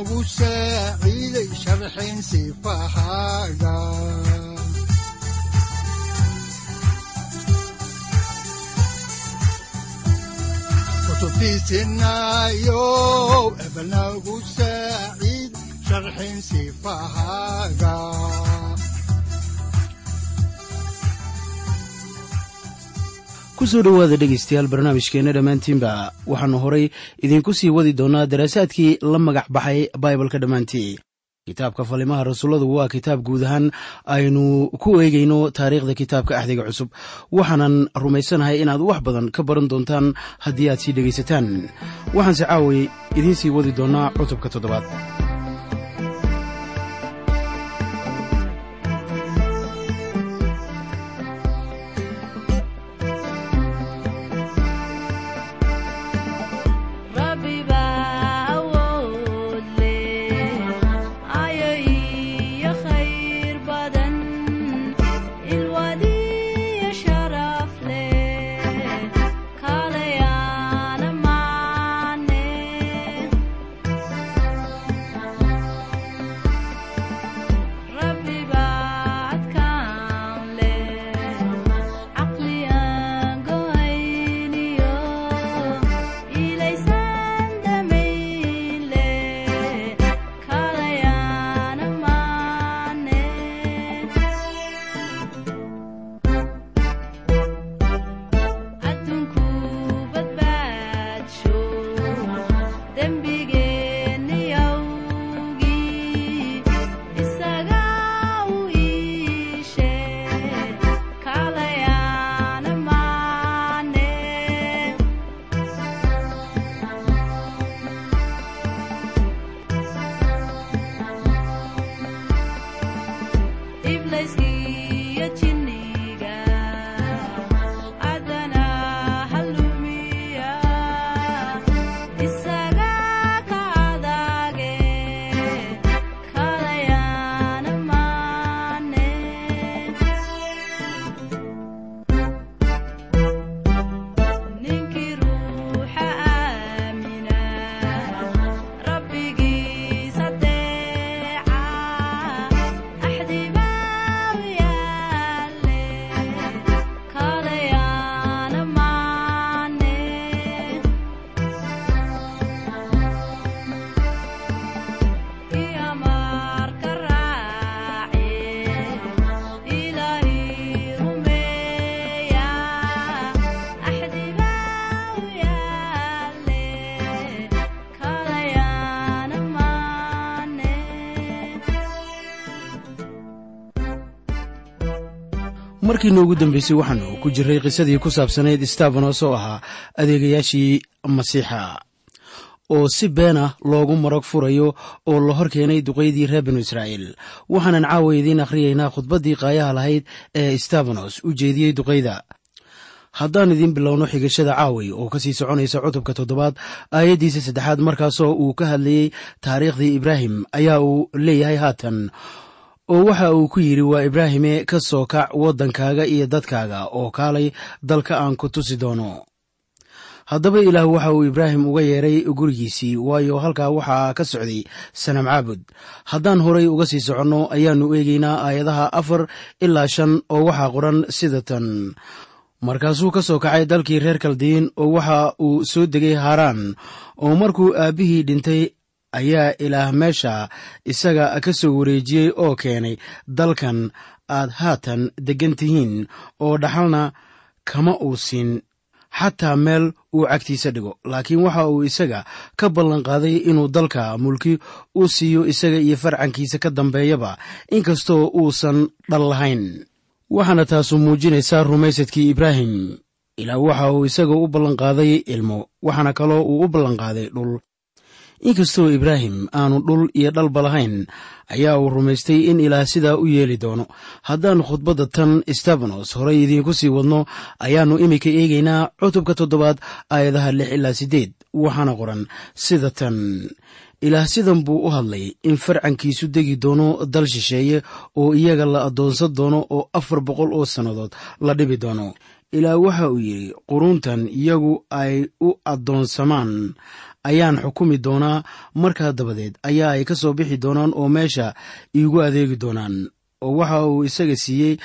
wuxunogu saaciiday sharxayn sifahaaga kutubtiisinaayo ebanagu saaciid sharxayn sifahaaga ku soo dhowaada dhegaystayaal barnaamijkeenna dhammaantiinba. Waxaannu horay idiinku sii wadi doonnaa daraasaadkii la magac baxay baibalka dhammaantii kitaabka falimaha rasuulladu waa kitaab guud ahaan aynu ku eegayno taariikhda kitaabka axdiga cusub. Waxaanan rumaysanahay inaad wax badan ka baran doontaan haddii aad sii dhegaysataan. Waxaanse caaway idiin sii wadi doonnaa cutubka toddobaad markii noogu dambeysay waxaanu ku jiray qisadii ku saabsanayd stefanos oo ahaa adeegayaashii masiixa oo si beena loogu marag furayo oo la hor keenay duqaydii reer binu israa'iil. Waxaanan caawa idiin akhriyaynaa khudbaddii qaayaha lahayd ee stefanos u jeediyey duqayda haddaan idiin bilowno xigashada caaway oo ka sii soconaysa cutubka toddobaad aayaddiisa saddexaad markaasoo uu ka hadlayey taariikhdii ibraahim ayaa uu leeyahay haatan oo waxa uu ku yidhi waa ibraahime ka soo kac waddankaaga iyo dadkaaga oo kaalay dalka aan ku tusi doono. Haddaba ilaah waxa uu ibraahim uga yeeray gurigiisii waayo halkaa waxaa ka socday sanam caabud. Haddaan horay uga sii soconno ayaannu eegaynaa aayadaha afar ilaa shan oo waxaa qoran sida tan. Markaasuu ka soo kacay dalkii reer kaldiin oo waxa uu soo degay haaraan oo markuu aabbihii dhintay ayaa ilaah meesha isaga ka soo wareejiyey oo keenay dalkan aad haatan deggan tihiin oo dhaxalna kama uu siin xataa meel uu cagtiisa dhigo. Laakiin waxa uu isaga ka ballanqaaday inuu dalka mulki u siiyo isaga iyo farcankiisa ka dambeeyaba inkastoo uusan dhal lahayn. Waxaana taasu muujinaysaa rumaysadkii ibraahim. Ilaa waxa uu isaga u ballanqaaday ilmo waxaana kaloo uu u ballanqaaday dhul inkastoo ibraahim aanu dhul iyo dhalba lahayn ayaa uu rumaystay in ilaah sidaa u yeeli doono. Haddaan khudbadda tan stefanos horey idiinku sii wadno ayaannu iminka eegaynaa cutubka toddobaad aayadaha lix ilaa siddeed waxaana qoran sida tan. Ilaah sidan buu u hadlay in farcankiisu degi doono dal shisheeye oo iyaga la addoonsan doono oo afar boqol oo sannadood la dhibi doono. Ilaah waxa uu yidhi quruuntan iyagu ay u addoonsamaan ayaan xukumi doonaa. Markaa dabadeed ayaa ay ka soo bixi doonaan oo meesha iigu adeegi doonaan oo waxa uu isaga siiyey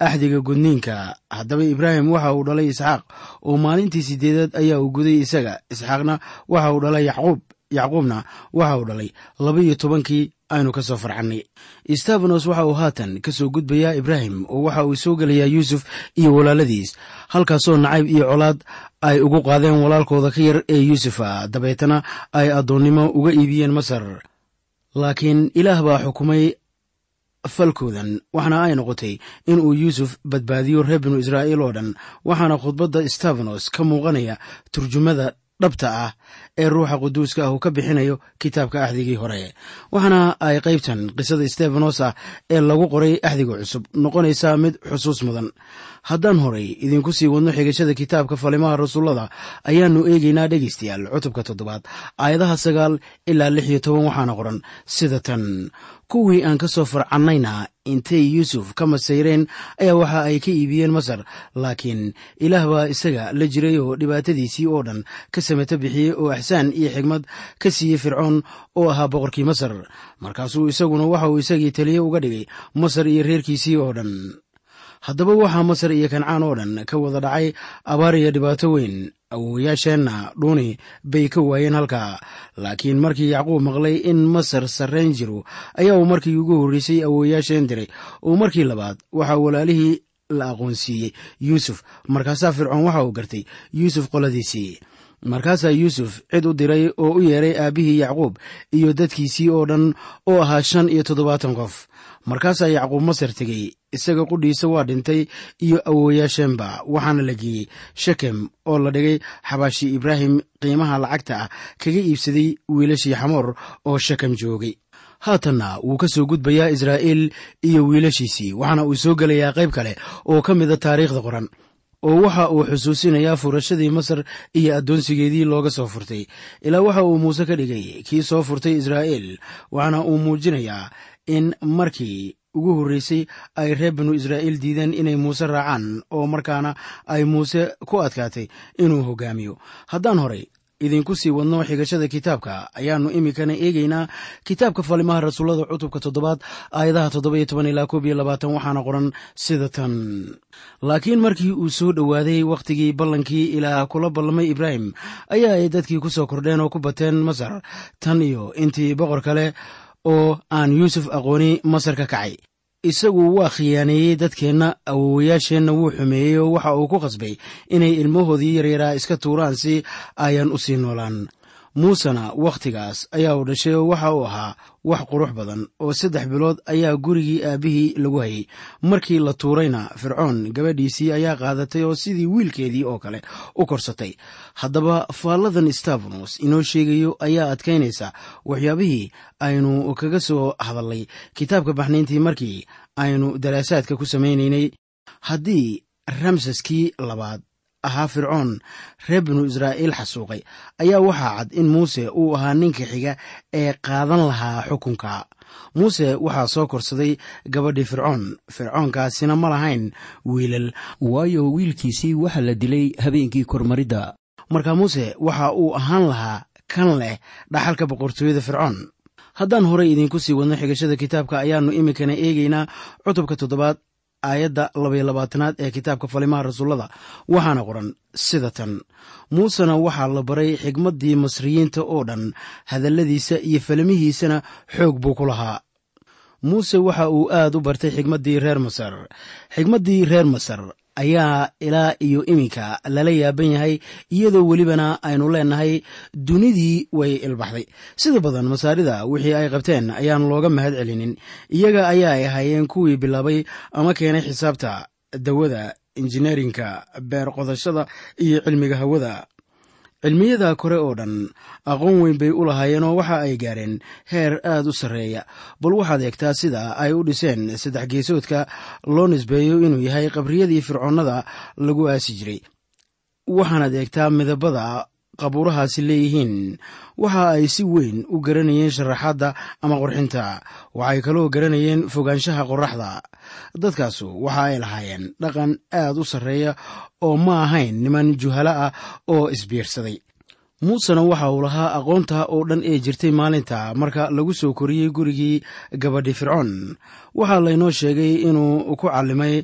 axdiga gudniinka. Haddaba ibraahim waxa uu dhalay isxaaq oo maalintii siddeedaad ayaa uu guday isaga. Isxaaqna waxa uu dhalay yacquub yacquubna waxa uu dhalay. Laba iyo tobankii aynu ka soo farcannay stefanos waxa uu haatan ka soo gudbayaa ibraahim oo waxa uu soo gelayaa yuusuf iyo walaaladiis halkaasoo nacayb iyo colaad ay ugu qaadeen walaalkooda ka yar ee yuusufa dabeetana ay addoonnimo uga iibiyeen masar. Laakiin ilaah baa xukumay falkoodan waxaana ay noqotay inuu yuusuf badbaadiyo reer binu israa'iil oo dhan waxaana khudbadda stefanos ka muuqanaya turjumada dhabta ah ee ruuxa quduuska ah uu ka bixinayo kitaabka axdigii hore. Waxaana ay qaybtan qisada stefanos ah ee lagu qoray axdiga cusub noqonaysaa mid xusuus mudan. Haddaan horay idinku sii wadno xigashada kitaabka falimaha rasuullada ayaannu eegaynaa dhegaystayaal cutubka toddobaad aayadaha sagaal ilaa lix iyo toban waxaana qoran sida tan kuwii aan ka soo farcannayna intay yuusuf ka masayreen ayaa waxa ay ka iibiyeen masar laakiin ilaah baa isaga la jiray oo dhibaatadiisii oo dhan ka samato bixiyey oo axsaan iyo xigmad ka siiyey fircoon oo ahaa boqorkii masar. Markaasuu isaguna waxa uu isagii taliye uga dhigay masar iyo reerkiisii oo dhan haddaba waxaa masar iyo kancaan oo dhan ka wada dhacay abaar iyo dhibaato weyn. Awowayaasheenna dhuuni bay ka waayeen halkaa laakiin markii yacquub maqlay in masar sarrayn jiro ayaa uu markii ugu horreysay awowayaasheen diray. Oo markii labaad waxaa walaalihii la aqoonsiiyey yuusuf. Markaasaa fircoon waxa uu gartay yuusuf qoladiisii. Markaasaa yuusuf cid u diray oo u yeeray aabbihii yacquub iyo dadkiisii oo dhan oo ahaa shan iyo toddobaatan qof markaasaa yacquub masar tegey isaga qudhiisa waa dhintay iyo awowayaasheenba waxaana la geeyey shekem oo la dhigay xabaashi ibraahim qiimaha lacagta ah kaga iibsaday wiilashii xamoor oo shekem joogay. Haatanna wuu ka soo gudbayaa israa'iil iyo wiilashiisii waxaana uu soo gelayaa qayb kale oo ka mida taariikhda qoran oo waxa uu xusuusinayaa furashadii masar iyo addoonsigeedii looga soo furtay. Ilaa waxa uu muuse ka dhigay kii soo furtay israa'iil waxaana uu muujinayaa in markii ugu horreysay ay reer binu israa'iil diideen inay muuse raacaan oo markaana ay muuse ku adkaatay inuu hoggaamiyo haddaan horay idinku sii wadno xigashada kitaabka. Ayaannu iminkana eegaynaa kitaabka falimaha rasuullada cutubka toddobaad aayadaha toddoba iyo toban ilaa koob iyo labaatan waxaana qoran sida tan. Laakiin markii uu soo dhowaaday wakhtigii ballankii ilaah kula ballamay ibraahim ayaa ay dadkii ku soo kordheen oo ku bateen masar. Tan iyo intii boqor kale oo aan yuusuf aqooni masar ka kacay. Isagu waa khiyaaneeyey dadkeenna awowayaasheenna wuu xumeeyey oo waxa uu ku qasbay inay ilmahoodii yaryaraa iska tuuraan si ayan u sii noolaan muusena wakhtigaas ayaa uu dhashay oo waxa uu ahaa wax qurux badan oo saddex bilood ayaa gurigii aabbihii lagu hayay. Markii la tuurayna fircoon gabadhiisii ayaa qaadatay oo sidii wiilkeedii oo kale u korsatay. Haddaba faalladan stefanos inoo sheegayo ayaa adkaynaysa waxyaabihii aynu kaga soo hadalnay kitaabka baxnayntii markii aynu daraasaadka ku samaynaynay haddii ramsaskii labaad ahaa fircoon reer binu israa'iil xasuuqay. Ayaa waxaa cad in muuse uu ahaa ninka xiga ee qaadan lahaa xukunka. Muuse waxaa soo korsaday gabadhii fircoon. Fircoonkaasina ma lahayn wiilal waayo wiilkiisii waxaa la dilay habeenkii kormaridda. Marka muuse waxa uu ahaan lahaa kan leh dhaxalka boqortooyada fircoon. Haddaan horey idiinku sii wadno xigashada kitaabka ayaannu iminkana eegaynaa cutubka toddobaad aayadda labaiyo labaatanaad ee kitaabka falimaha rasuullada waxaana qoran sida tan. Muusena waxaa la baray xigmaddii masriyiinta oo dhan hadalladiisa iyo falamihiisana xoog buu ku lahaa. Muuse waxa uu aad u bartay xigmaddii reer masar. Xigmaddii reer masar ayaa ilaa iyo iminka lala yaaban yahay iyadoo welibana aynu leenahay dunidii way ilbaxday. Sida badan masaarida wixii ay qabteen ayaan looga mahad celinin. Iyaga ayaa ay ahaayeen kuwii bilaabay ama keenay xisaabta dawada injineerinka beer qodashada iyo cilmiga hawada cilmiyada kore oo dhan aqoon weyn bay u lahaayeenoo waxa ay gaareen heer aad u sarreeya. Bal waxaad eegtaa sida ay u dhiseen saddex geesoodka loo nisbeeyo inuu yahay qabriyadii fircoonnada lagu aasi jiray. Waxaanaad eegtaa midabada qabuurahaasi leeyihiin. Waxa ay si weyn u garanayeen sharaxaadda ama qurxinta. Waxay kaloo garanayeen fogaanshaha qoraxda dadkaasu waxa ay lahaayeen dhaqan aad u sarreeya oo ma ahayn niman juhalo ah oo isbiirsaday. Muusena waxa uu lahaa aqoonta oo dhan ee jirtay maalinta marka lagu soo koriyey gurigii gabadhi fircoon. Waxaa laynoo sheegay inuu ku callimay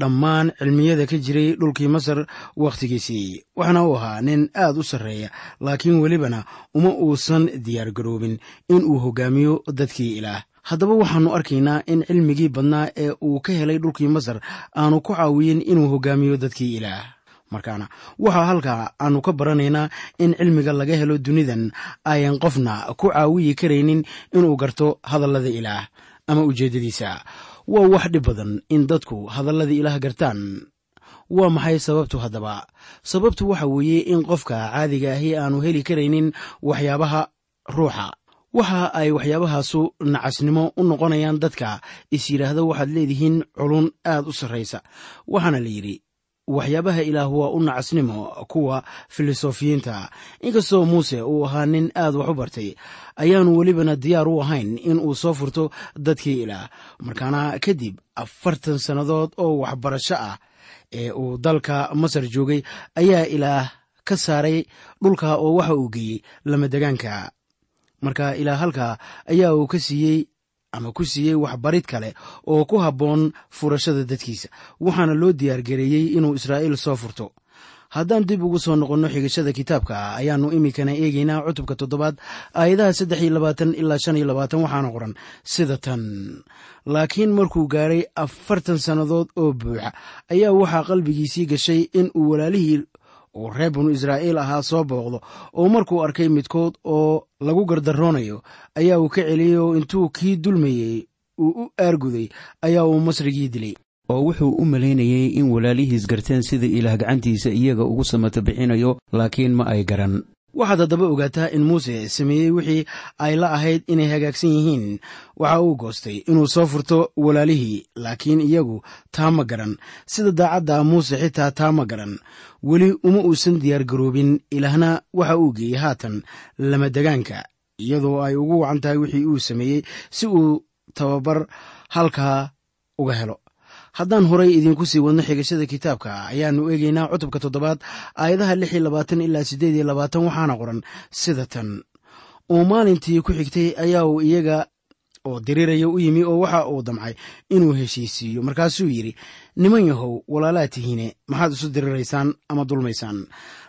dhammaan cilmiyada ka jiray dhulkii masar wakhtigiisii waxaana uu ahaa nin aad u sarreeya laakiin welibana uma uusan diyaar garoobin inuu hoggaamiyo dadkii ilaah haddaba waxaannu arkaynaa in cilmigii badnaa ee uu ka helay dhulkii masar aanu ku caawiyin inuu hoggaamiyo dadkii ilaah. Markaana waxaa halkaa aanu ka baranaynaa in cilmiga laga helo dunidan ayan qofna ku caawiyi karaynin inuu garto hadallada ilaah. Ama ujeeddadiisa waa wax dhib badan in dadku hadallada ilaah gartaan. Waa maxay sababtu haddaba? Sababtu waxa weeye in qofka caadiga ahi aanu heli karaynin waxyaabaha ruuxa waxa ay waxyaabahaasu nacasnimo u noqonayaan dadka. Is yidhaahda waxaad leedihiin culun aad u sarraysa. Waxaana la yidhi waxyaabaha ilaah waa u nacasnimo kuwa filosofiyiinta. Inkastoo muuse uu ahaa nin aad wax u bartay ayaanu welibana diyaar u ahayn in uu soo furto dadkii ilaah. Markaana kadib afartan sannadood oo waxbarasho ah ee uu dalka masar joogay ayaa ilaah ka saaray dhulka oo waxa uu geeyey lamadegaanka marka ilaa halkaa ayaa uu ka siiyey ama ku siiyey waxbarid kale oo ku habboon furashada dadkiisa waxaana loo diyaargareeyey inuu israa'iil soo furto. Haddaan dib ugu soo noqonno xigashada kitaabka ayaannu iminkana eegaynaa cutubka toddobaad aayadaha saddex iyo labaatan ilaa shan iyo labaatan waxaana qoran sida tan. Laakiin markuu gaadhay afartan sannadood oo buuxa ayaa waxaa qalbigiisii gashay in uu walaalihii uu reer banu israa'iil ahaa soo booqdo oo markuu arkay midkood oo lagu gardaroonayo ayaa uu ka celiyey oo intuu kii dulmayey uu u aarguday ayaa uu masrigii dilay. Oo wuxuu u malaynayey in walaalihiis garteen sida ilaah gacantiisa iyaga ugu samato bixinayo laakiin ma ay garan waxaad haddaba ogaataa in muuse sameeyey wixii ay la ahayd inay hagaagsan yihiin. Waxa uu goostay inuu soo furto walaalihii laakiin iyagu taa ma garan. Sida daacadda muuse xitaa taa ma garan. Weli uma uusan diyaargaroobin ilaahna waxa uu geeyey haatan lamadegaanka iyadoo ay ugu wacan tahay wixii uu sameeyey si uu tababar halkaa uga helo haddaan horay idiinku sii wadno xigashada kitaabka ayaannu eegaynaa cutubka toddobaad aayadaha lix iyo labaatan ilaa siddeed iyo labaatan waxaana qoran sida tan. Oo maalintii ku xigtay ayaa uu iyaga oo diriiraya u yimi oo waxa uu damcay inuu heshiisiiyo. Markaasuu yidhi niman yahow walaalaa tihiine maxaad isu diriraysaan ama dulmaysaan?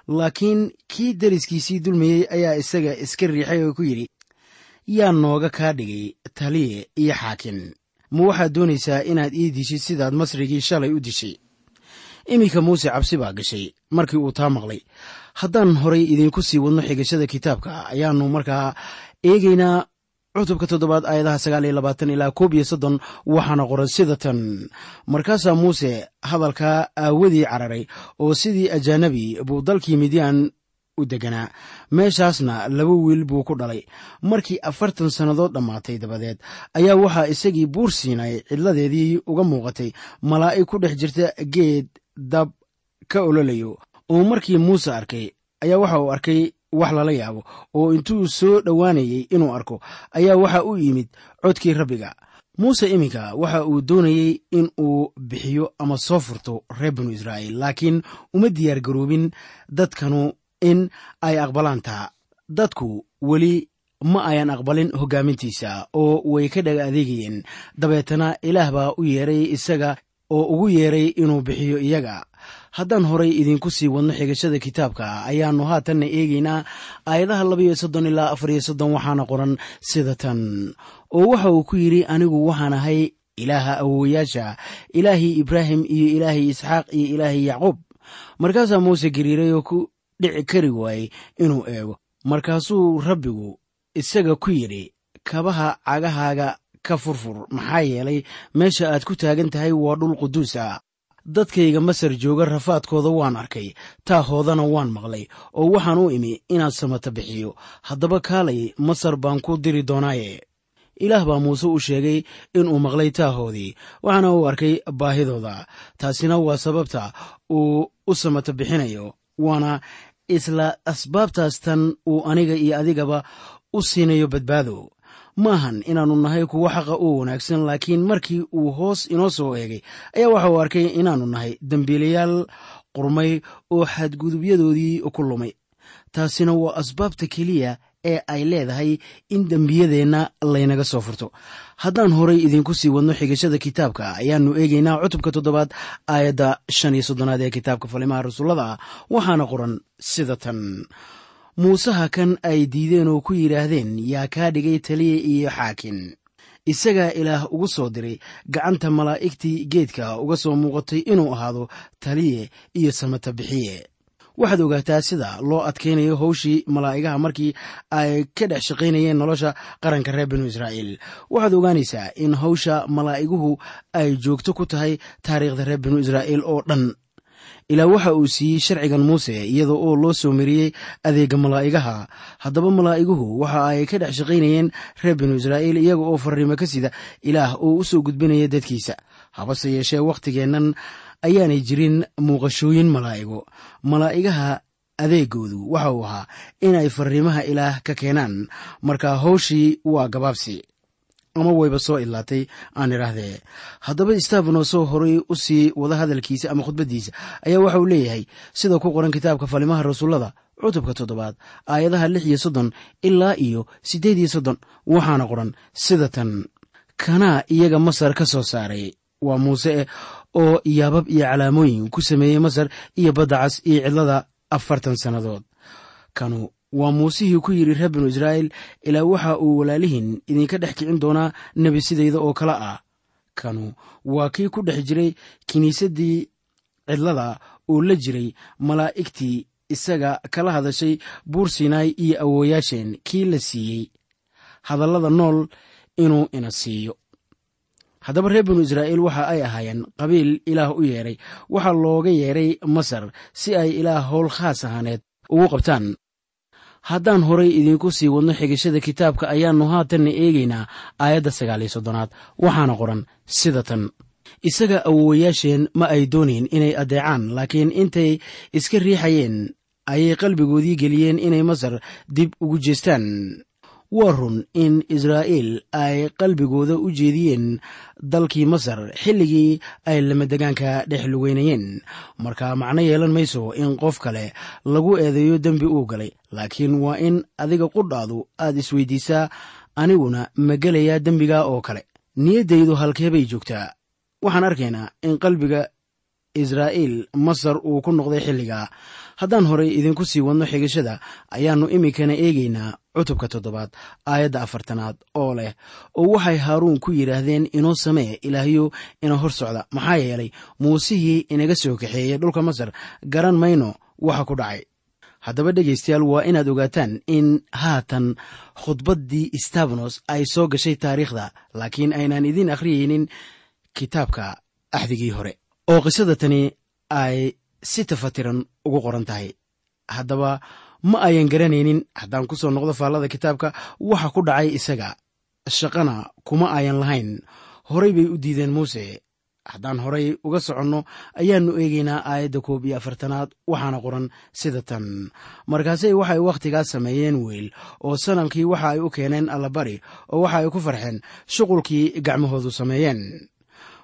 Laakiin kii deriskiisii dulmayey ayaa isaga iska riixay oo ku yidhi yaa nooga kaa dhigay taliye iyo xaakin ma waxaad doonaysaa inaad ii dishid sidaad masrigii shalay u dishay. Iminka muuse cabsi baa gashay markii uu taa maqlay. Haddaan horay idiinku sii wadno xigashada kitaabka ayaannu markaa eegaynaa cutubka toddobaad aayadaha sagaal iyo labaatan ilaa koob iyo soddon waxaana qoran sida tan. Markaasaa muuse hadalkaa aawadii cararay oo sidii ajaanabi buu dalkii midyaan u deganaa. Meeshaasna laba wiil buu ku dhalay. Markii afartan sannadood dhammaatay dabadeed ayaa waxaa isagii buur siinay cidladeedii uga muuqatay malaa'ig ku dhex jirta geed dab ka ololayo. Oo markii muuse arkay ayaa waxa uu arkay wax lala yaabo oo intuu soo dhowaanayey inuu arko ayaa waxa u yimid codkii rabbiga. Muuse iminka waxa uu doonayey in uu bixiyo ama soo furto reer banu israa'iil laakiin uma diyaar garoobin dadkanu in ay aqbalaan taa dadku weli ma ayan aqbalin hoggaamintiisa oo way ka dhaga adeegayeen. Dabeetana ilaah baa u yeeray isaga oo ugu yeeray inuu bixiyo iyaga. Haddaan horay idinku sii wadno xigashada kitaabka ayaannu haatanna eegaynaa aayadaha labayo soddon ilaa afariyo soddon waxaana qoran sida tan. Oo waxa uu ku yidhi anigu waxaan ahay ilaaha awowayaasha ilaahii ibraahim iyo ilaahii isxaaq iyo ilaahii yacquub. Markaasaa muuse gariiray oo ku dhici kari waayey inuu eego. Markaasuu rabbigu isaga ku yidhi kabaha cagahaaga ka furfur maxaa yeelay meesha aad ku taagan tahay waa dhul quduus ah. Dadkayga masar jooga rafaadkooda waan arkay taahoodana waan maqlay oo waxaan u imi inaan samata bixiyo. Haddaba kaalay masar baan ku diri doonaaye. Ilaah baa muuse u sheegay inuu maqlay taahoodii waxaana uu arkay baahidooda. Taasina waa sababta uu u samata bixinayo waana isla asbaabtaas tan uu aniga iyo adigaba u siinayo badbaado. Maahan inaannu nahay kuwo xaqa oo wanaagsan laakiin markii uu hoos inoo soo eegay ayaa waxa uu arkay inaannu nahay dembiilayaal qurmay oo xadgudubyadoodii ku lumay. Taasina waa asbaabta keliya ee ay leedahay in dembiyadeenna laynaga soo furto. Haddaan horay idinku sii wadno xigashada kitaabka ayaannu eegaynaa cutubka toddobaad aayadda shan iyo soddonaad ee kitaabka falimaha rasuullada waxaana qoran sida tan. Muusaha kan ay diideen oo ku yidhaahdeen yaa kaa dhigay taliya iyo xaakin. Isagaa ilaah ugu soo diray gacanta malaa'igtii geedka uga soo muuqatay inuu ahaado taliye iyo samata bixiye waxaad ogaataa sida loo adkaynayo howshii malaa'igaha markii ay ka dhex shaqaynayeen nolosha qaranka reer binu israa'iil. Waxaad ogaanaysaa in howsha malaa'iguhu ay joogto ku tahay taariikhda reer binu israa'iil oo dhan. Ilaa waxa uu siiyey sharcigan muuse iyada oo loo soo mariyey adeega malaa'igaha. Haddaba malaa'iguhu waxa ay ka dhex shaqaynayeen reer binu israa'iil iyaga oo farriimo ka sida ilaah oo u soo gudbinaya dadkiisa. Habase yeeshee wakhtigeennan ayaanay jirin muuqashooyin malaa'igo. Malaa'igaha adeegoodu waxa uu ahaa inay farriimaha ilaah ka keenaan. Marka howshii waa gabaabsi. Ama wayba soo idlaatay aan idhaahdee. Haddaba staafanosoo horay u sii wada hadalkiisa ama khudbaddiisa ayaa waxa uu leeyahay. Sida ku qoran kitaabka falimaha rasuullada cutubka toddobaad aayadaha lix iyo soddon ilaa iyo siddeed iyo soddon waxaana qoran sida tan kanaa iyaga masar ka soo saaray. Waa muuse oo yaabab iyo calaamooyin ku sameeyey masar iyo badda cas iyo cidlada afartan sannadood kanu waa muusihii ku yidhi reer binu israa'iil ilaa waxa uu walaalihiin idinka dhex kicin doonaa nebi sidayda oo kale ah. Kanu waa kii ku dhex jiray kiniisaddii cidlada oo la jiray malaa'igtii isaga kala hadashay buur sinaai iyo awooyaasheen kii la siiyey. Hadallada nool inuu ina siiyo haddaba reer binu israa'iil waxa ay ahaayeen qabiil ilaah u yeedhay waxaa looga yeedhay masar si ay ilaah howl khaas ahaaneed ugu qabtaan. Haddaan horay idinku sii wadno xigashada kitaabka ayaannu haatanna eegaynaa aayadda sagaal iyo soddonaad waxaana qoran sida tan. Isaga awoowayaasheen ma ay doonayn inay addeecaan laakiin intay iska riixayeen ayay qalbigoodii geliyeen inay masar dib ugu jeestaan waa run in israa'iil ay qalbigooda u jeediyeen dalkii masar xilligii ay lamadegaanka dhex lugeynayeen. Marka macno yeelan mayso in qof kale lagu eedeeyo dembi uu galay laakiin waa in adiga qudhaadu aad isweydiisaa aniguna ma gelayaa dembiga oo kale. Niyaddaydu halkee bay joogtaa. Waxaan arkaynaa in qalbiga israa'iil masar uu ku noqday xilligaa. Haddaan horay idinku sii wadno xigashada ayaannu iminkana eegaynaa cutubka toddobaad aayadda afartanaad oo leh oo waxay haaruun ku yidhaahdeen inoo samee ilaahyo ina hor socda. Maxaa yeelay muusihii inaga soo kaxeeyey dhulka masar garan mayno waxa ku dhacay. Haddaba dhegaystayaal waa inaad ogaataan in haatan khudbaddii stabanos ay soo gashay taariikhda laakiin aynaan idiin akhriyeynin kitaabka axdigii hore. Oo qisada tani ay si tafatiran ugu qoran tahay. Haddaba ma ayan garanaynin. Haddaan ku soo noqdo faallada kitaabka waxa ku dhacay isaga. Shaqana kuma ayan lahayn. Horay bay u diideen muuse. Haddaan horay uga soconno ayaannu eegaynaa aayadda koob iyo afartanaad waxaana qoran sida tan. Markaasay waxay wakhtigaas sameeyeen weyl oo sanamkii waxa ay u keeneen allabari oo waxa ay ku farxeen shuqulkii gacmahoodu sameeyeen.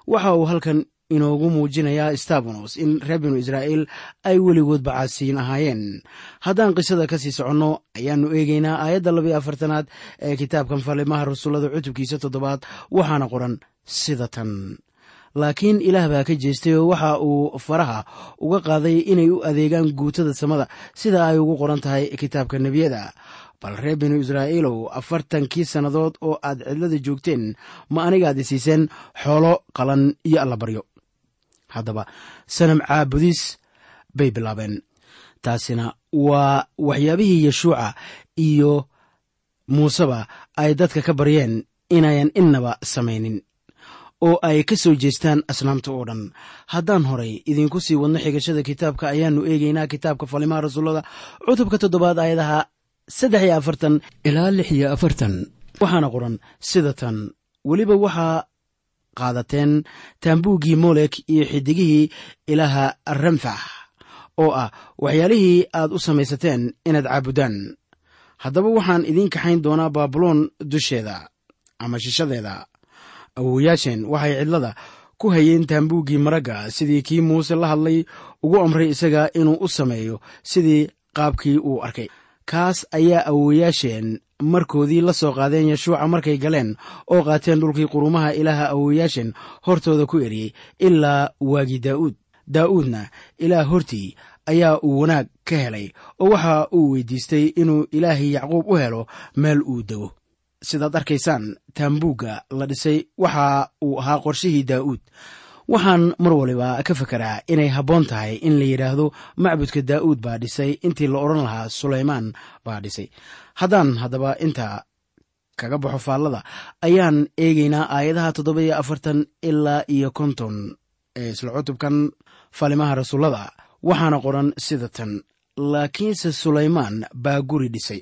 Waxa uu halkan inoogu muujinayaa stabanos in reer binu israa'iil ay weligood bacaasiin ahaayeen. Haddaan qisada ka sii soconno ayaannu eegaynaa aayadda labayo afartanaad ee kitaabkan falimaha rasuullada cutubkiisa toddobaad waxaana qoran sida tan. Laakiin ilaah baa ka jeestay oo waxa uu faraha uga qaaday inay u adeegaan guutada samada sida ay ugu qoran tahay kitaabka nebiyada. Bal reer binu israa'iilow afartankii sannadood oo aad cidlada joogteen ma anigaad isiiseen xoolo qalan iyo allabaryo haddaba. Sanam caabudis bay bilaabeen. Taasina waa waxyaabihii yeshuuca iyo muuseba ay dadka ka baryeen inayan innaba samaynin oo ay ka soo jeestaan asnaamta oo dhan. Haddaan horay idinku sii wadno xigashada kitaabka ayaannu eegaynaa kitaabka falimaha rasuullada cutubka toddobaad aayadaha saddex iyo afartan ilaa lix iyo afartan. Waxaana qoran sida tan weliba waxaa qaadateen taambuuggii molek iyo xidigihii ilaaha ramfax oo ah waxyaalihii aad u samaysateen inaad caabuddaan haddaba waxaan idiin kaxayn doonaa baabuloon dusheeda ama shishadeeda. Awowayaasheen waxay cidlada ku hayeen taambuuggii maragga sidii kii muuse la hadlay ugu amray isaga inuu u sameeyo sidii qaabkii uu arkay. Kaas ayaa awowayaasheen markoodii la soo qaadeen yeshuuca markay galeen oo qaateen dhulkii qurumaha ilaaha awowayaasheen hortooda ku eriyey ilaa waagii daa'uud daa'uudna ilaah hortii ayaa uu wanaag ka helay oo waxa uu weydiistay inuu ilaahay yacquub u helo meel uu dego. Sidaad arkaysaan taambuugga la dhisay waxa uu ahaa qorshihii daa'uud waxaan mar waliba ka fekeraa inay habboon tahay in la yidhaahdo macbudka daa'uud baa dhisay intii la odhan lahaa sulaymaan baa dhisay. Haddaan haddaba intaa kaga baxo faallada ayaan eegaynaa aayadaha toddoba iyo afartan ilaa iyo konton ee isla cutubkan falimaha rasuullada waxaana qoran sida tan. Laakiinse sulaymaan baa guri dhisay.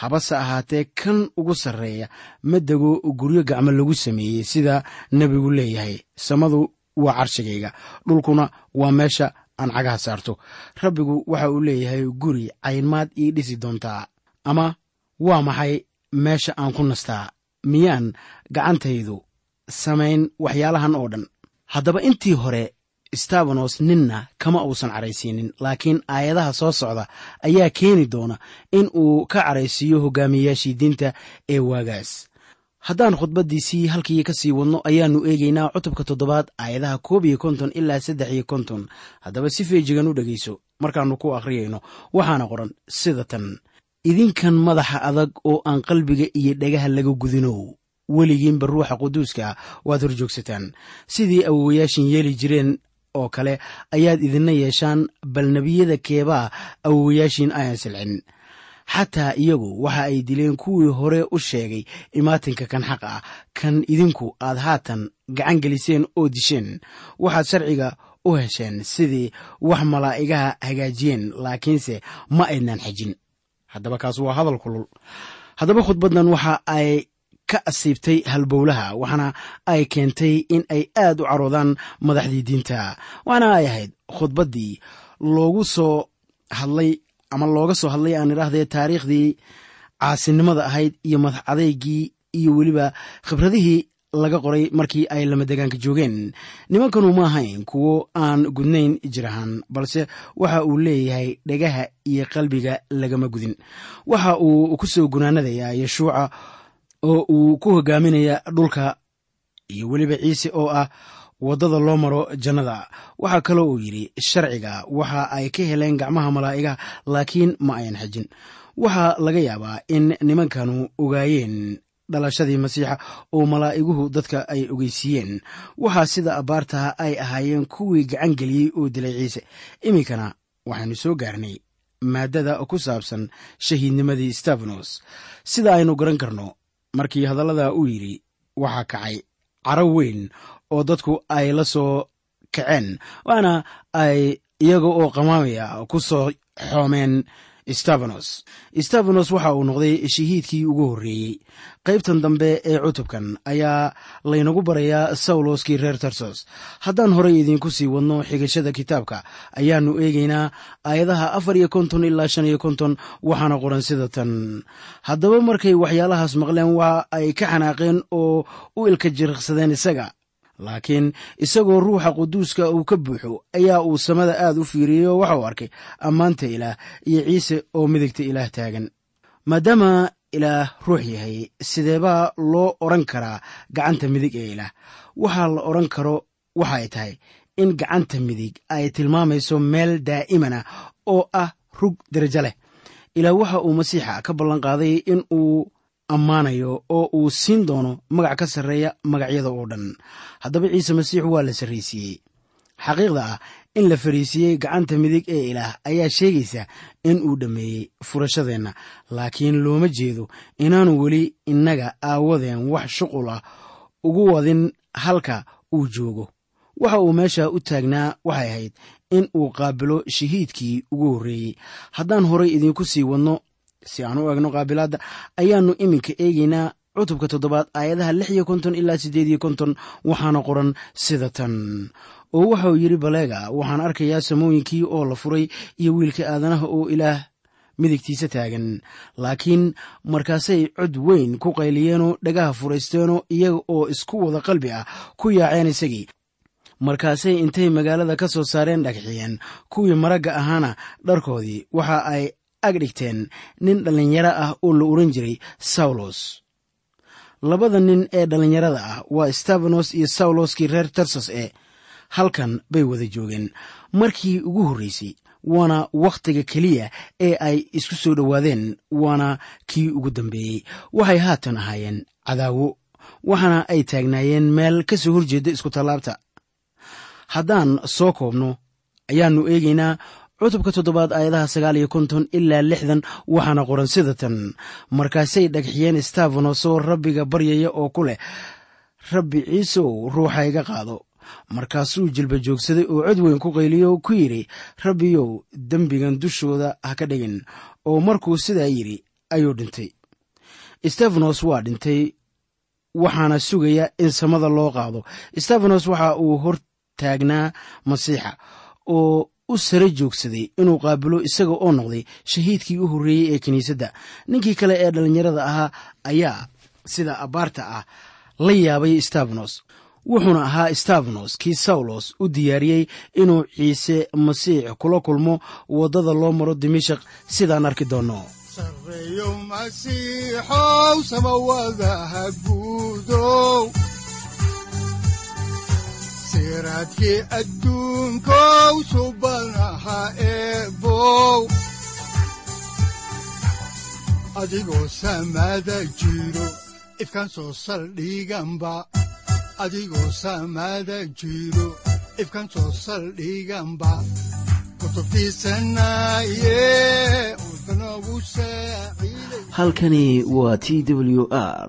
Habase ahaatee kan ugu sarreeya ma dego guryo gacmo lagu sameeyey sida nebigu leeyahay. Samadu waa carshigayga. Dhulkuna waa meesha aan cagaha saarto. Rabbigu waxa uu leeyahay guri caynmaad ii dhisi doontaa. Ama waa maxay meesha aan ku nastaa? Miyaan gacantaydu samayn waxyaalahan oo dhan. Haddaba intii hore stabanos ninna kama uusan caraysiinin laakiin aayadaha soo socda ayaa keeni doona in uu ka caraysiiyo hogaamiyeyaashii diinta ee waagaas haddaan khudbaddiisii halkii ka sii wadno ayaannu eegaynaa cutubka toddobaad aayadaha koob iyo konton ilaa saddex iyo konton. Haddaba si feejigan u dhegayso markaannu ku akhriyayno waxaana qoran sida tan. Idinkan madaxa adag oo aan qalbiga iyo dhagaha laga gudinow weligiinba ruuxa quduuska waad horjoogsataan. Sidii awowayaashin yeeli jireen oo kale ayaad idinna yeeshaan bal nebiyada keebaa awowayaashiin ayaan silcin xataa iyagu waxa ay dileen kuwii hore u sheegay imaatinka kan xaq ah kan idinku aad haatan gacan geliseen oo disheen waxaad sharciga u hesheen sidii wax malaa'igaha hagaajiyeen laakiinse ma aydnaan xejin haddaba kaas waa hadal kulul. Haddaba khudbaddan waxa ay ka asiibtay halbowlaha waxaana ay keentay in ay aad u caroodaan madaxdii diinta. Waxaana ay ahayd khudbaddii loogu soo hadlay ama looga soo hadlay aan idhaahdee taariikhdii caasinimada ahayd iyo madax adeygii iyo weliba khibradihii laga qoray markii ay lamadegaanka joogeen. Nimankanu ma ahayn kuwo aan gudnayn jir ahaan balse waxa uu leeyahay dhagaha iyo qalbiga lagama gudin. Waxa uu ku soo gunaanadayaa yeshuuca oo uu ku hogaaminaya dhulka iyo weliba ciise oo ah waddada loo maro jannada. Waxaa kaloo uu yidhi sharciga waxa ay ka heleen gacmaha malaa'igaha laakiin ma ayan xejin waxaa laga yaabaa in nimankanu ogaayeen dhalashadii masiixa oo malaa'iguhu dadka ay ogeysiiyeen. Waxaa sida abbaartaha ay ahaayeen kuwii gacan geliyey oo dilay ciise. Iminkana waxaynu soo gaarnay maaddada ku saabsan shahiidnimadii stefanos sida aynu garan karno markii hadallada uu yidhi waxaa kacay caro weyn oo dadku ay la soo kaceen waana ay iyaga oo qamaamaya ku soo xoomeen stefanos stefanos waxa uu noqday shahiidkii ugu horreeyey. Qaybtan dambe ee cutubkan ayaa laynagu barayaa sawloskii reer tarsos. Haddaan horey idiinku sii wadno xigashada kitaabka ayaannu eegaynaa aayadaha afar iyo konton ilaa shan iyo konton waxaana qoran sida tan. Haddaba markay waxyaalahaas maqleen waa ay ka xanaaqeen oo u ilka jiriqsadeen isaga laakiin isagoo ruuxa quduuska uu ka buuxo ayaa uu samada aad u fiiriyey oo waxa uu arkay ammaanta ilaah iyo ciise oo midigta ilaah taagan. Maadaama ilaah ruux yahay sideebaa loo odhan karaa gacanta midig ee ilaah. Waxaa la odhan karo waxa ay tahay in gacanta midig ay tilmaamayso meel daa'imana oo ah rug derajo leh. Ilaa waxa uu masiixa ka ballan qaaday in uu ammaanayo oo uu siin doono magac ka sarreeya magacyada oo dhan. Haddaba ciise masiix waa la sarraysiiyey xaqiiqda ah in la fariisiiyey gacanta midig ee ilaah ayaa sheegaysa in uu dhammeeyey furashadeenna. Laakiin looma jeedo inaanu weli innaga aawadeen wax shuqul ah ugu wadin halka uu joogo. Waxa uu meesha u taagnaa waxay ahayd in uu qaabilo shahiidkii ugu horreeyey. Haddaan horay idiinku sii wadno si aan u egno qaabilaadda ayaannu iminka eegaynaa cutubka toddobaad aayadaha lix iyo konton ilaa siddeed iyo konton waxaana qoran sida tan. Oo waxauu yidhi baleega waxaan arkayaa samooyinkii oo la furay iyo wiilka aadanaha oo ilaah midigtiisa taagan. Laakiin markaasay cod weyn ku qayliyeenoo dhagaha furaysteenoo iyaga oo isku wada qalbi ah ku yaaceen isagii. Markaasay intay magaalada ka soo saareen dhagxiyeen kuwii maragga ahaana dharkoodii waxa ay ag dhigteen nin dhallinyaro ah oo la oran jiray sawlos labada nin ee dhallinyarada ah waa stefanos iyo sawloskii reer tarsas ee halkan bay wada joogeen. Markii ugu horreysay waana wakhtiga keliya ee ay isku soo dhowaadeen waana kii ugu dambeeyey waxay haatan ahaayeen cadaawo waxaana ay taagnaayeen meel ka soo horjeeda isku tallaabta. Haddaan soo koobno ayaannu eegaynaa cutubka toddobaad aayadaha sagaal iyo konton ilaa lixdan waxaana qoran sida tan. Markaasay dhagxiyeen stefanos oo rabbiga baryaya oo ku leh rabbi ciiseow ruuxa iga qaado. Markaasuu jilba joogsaday oo cod weyn ku qayliyo ku yidhi rabbiyow dembigan dushooda ha ka dhigin. Oo markuu sidaa yidhi ayuu dhintay. Stefanos waa dhintay waxaana sugaya in samada loo qaado. Stefanos waxa uu hor taagnaa masiixa oo u sare joogsaday inuu qaabilo isaga oo noqday shahiidkii u horreeyey ee kiniisadda. Ninkii kale ee dhallinyarada ahaa ayaa sida abbaarta ah la yaabay stefanos wuxuuna ahaa stefanos kii sawlos u diyaariyey inuu ciise masiix kula kulmo waddada loo maro dimashaq sidaan arki doonno siraadkii adduunkow subanaha eebow adigoo samada jiro ifkan soo saldhiganba adigoo samada jiro ifkan soo saldhiganba halkani waa t w r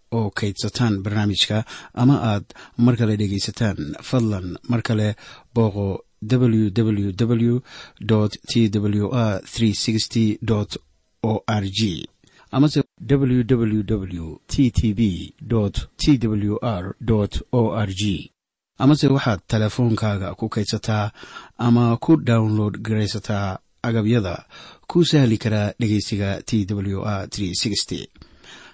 oo kaydsataan barnaamijka ama aad mar kale dhegaysataan fadlan mar kale booqo www t w r o r g amase www t t b t w r o r g amase waxaad teleefoonkaaga ku kaydsataa ama ku download garaysataa agabyada ku sahli karaa dhegeysiga t w r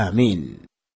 aamiin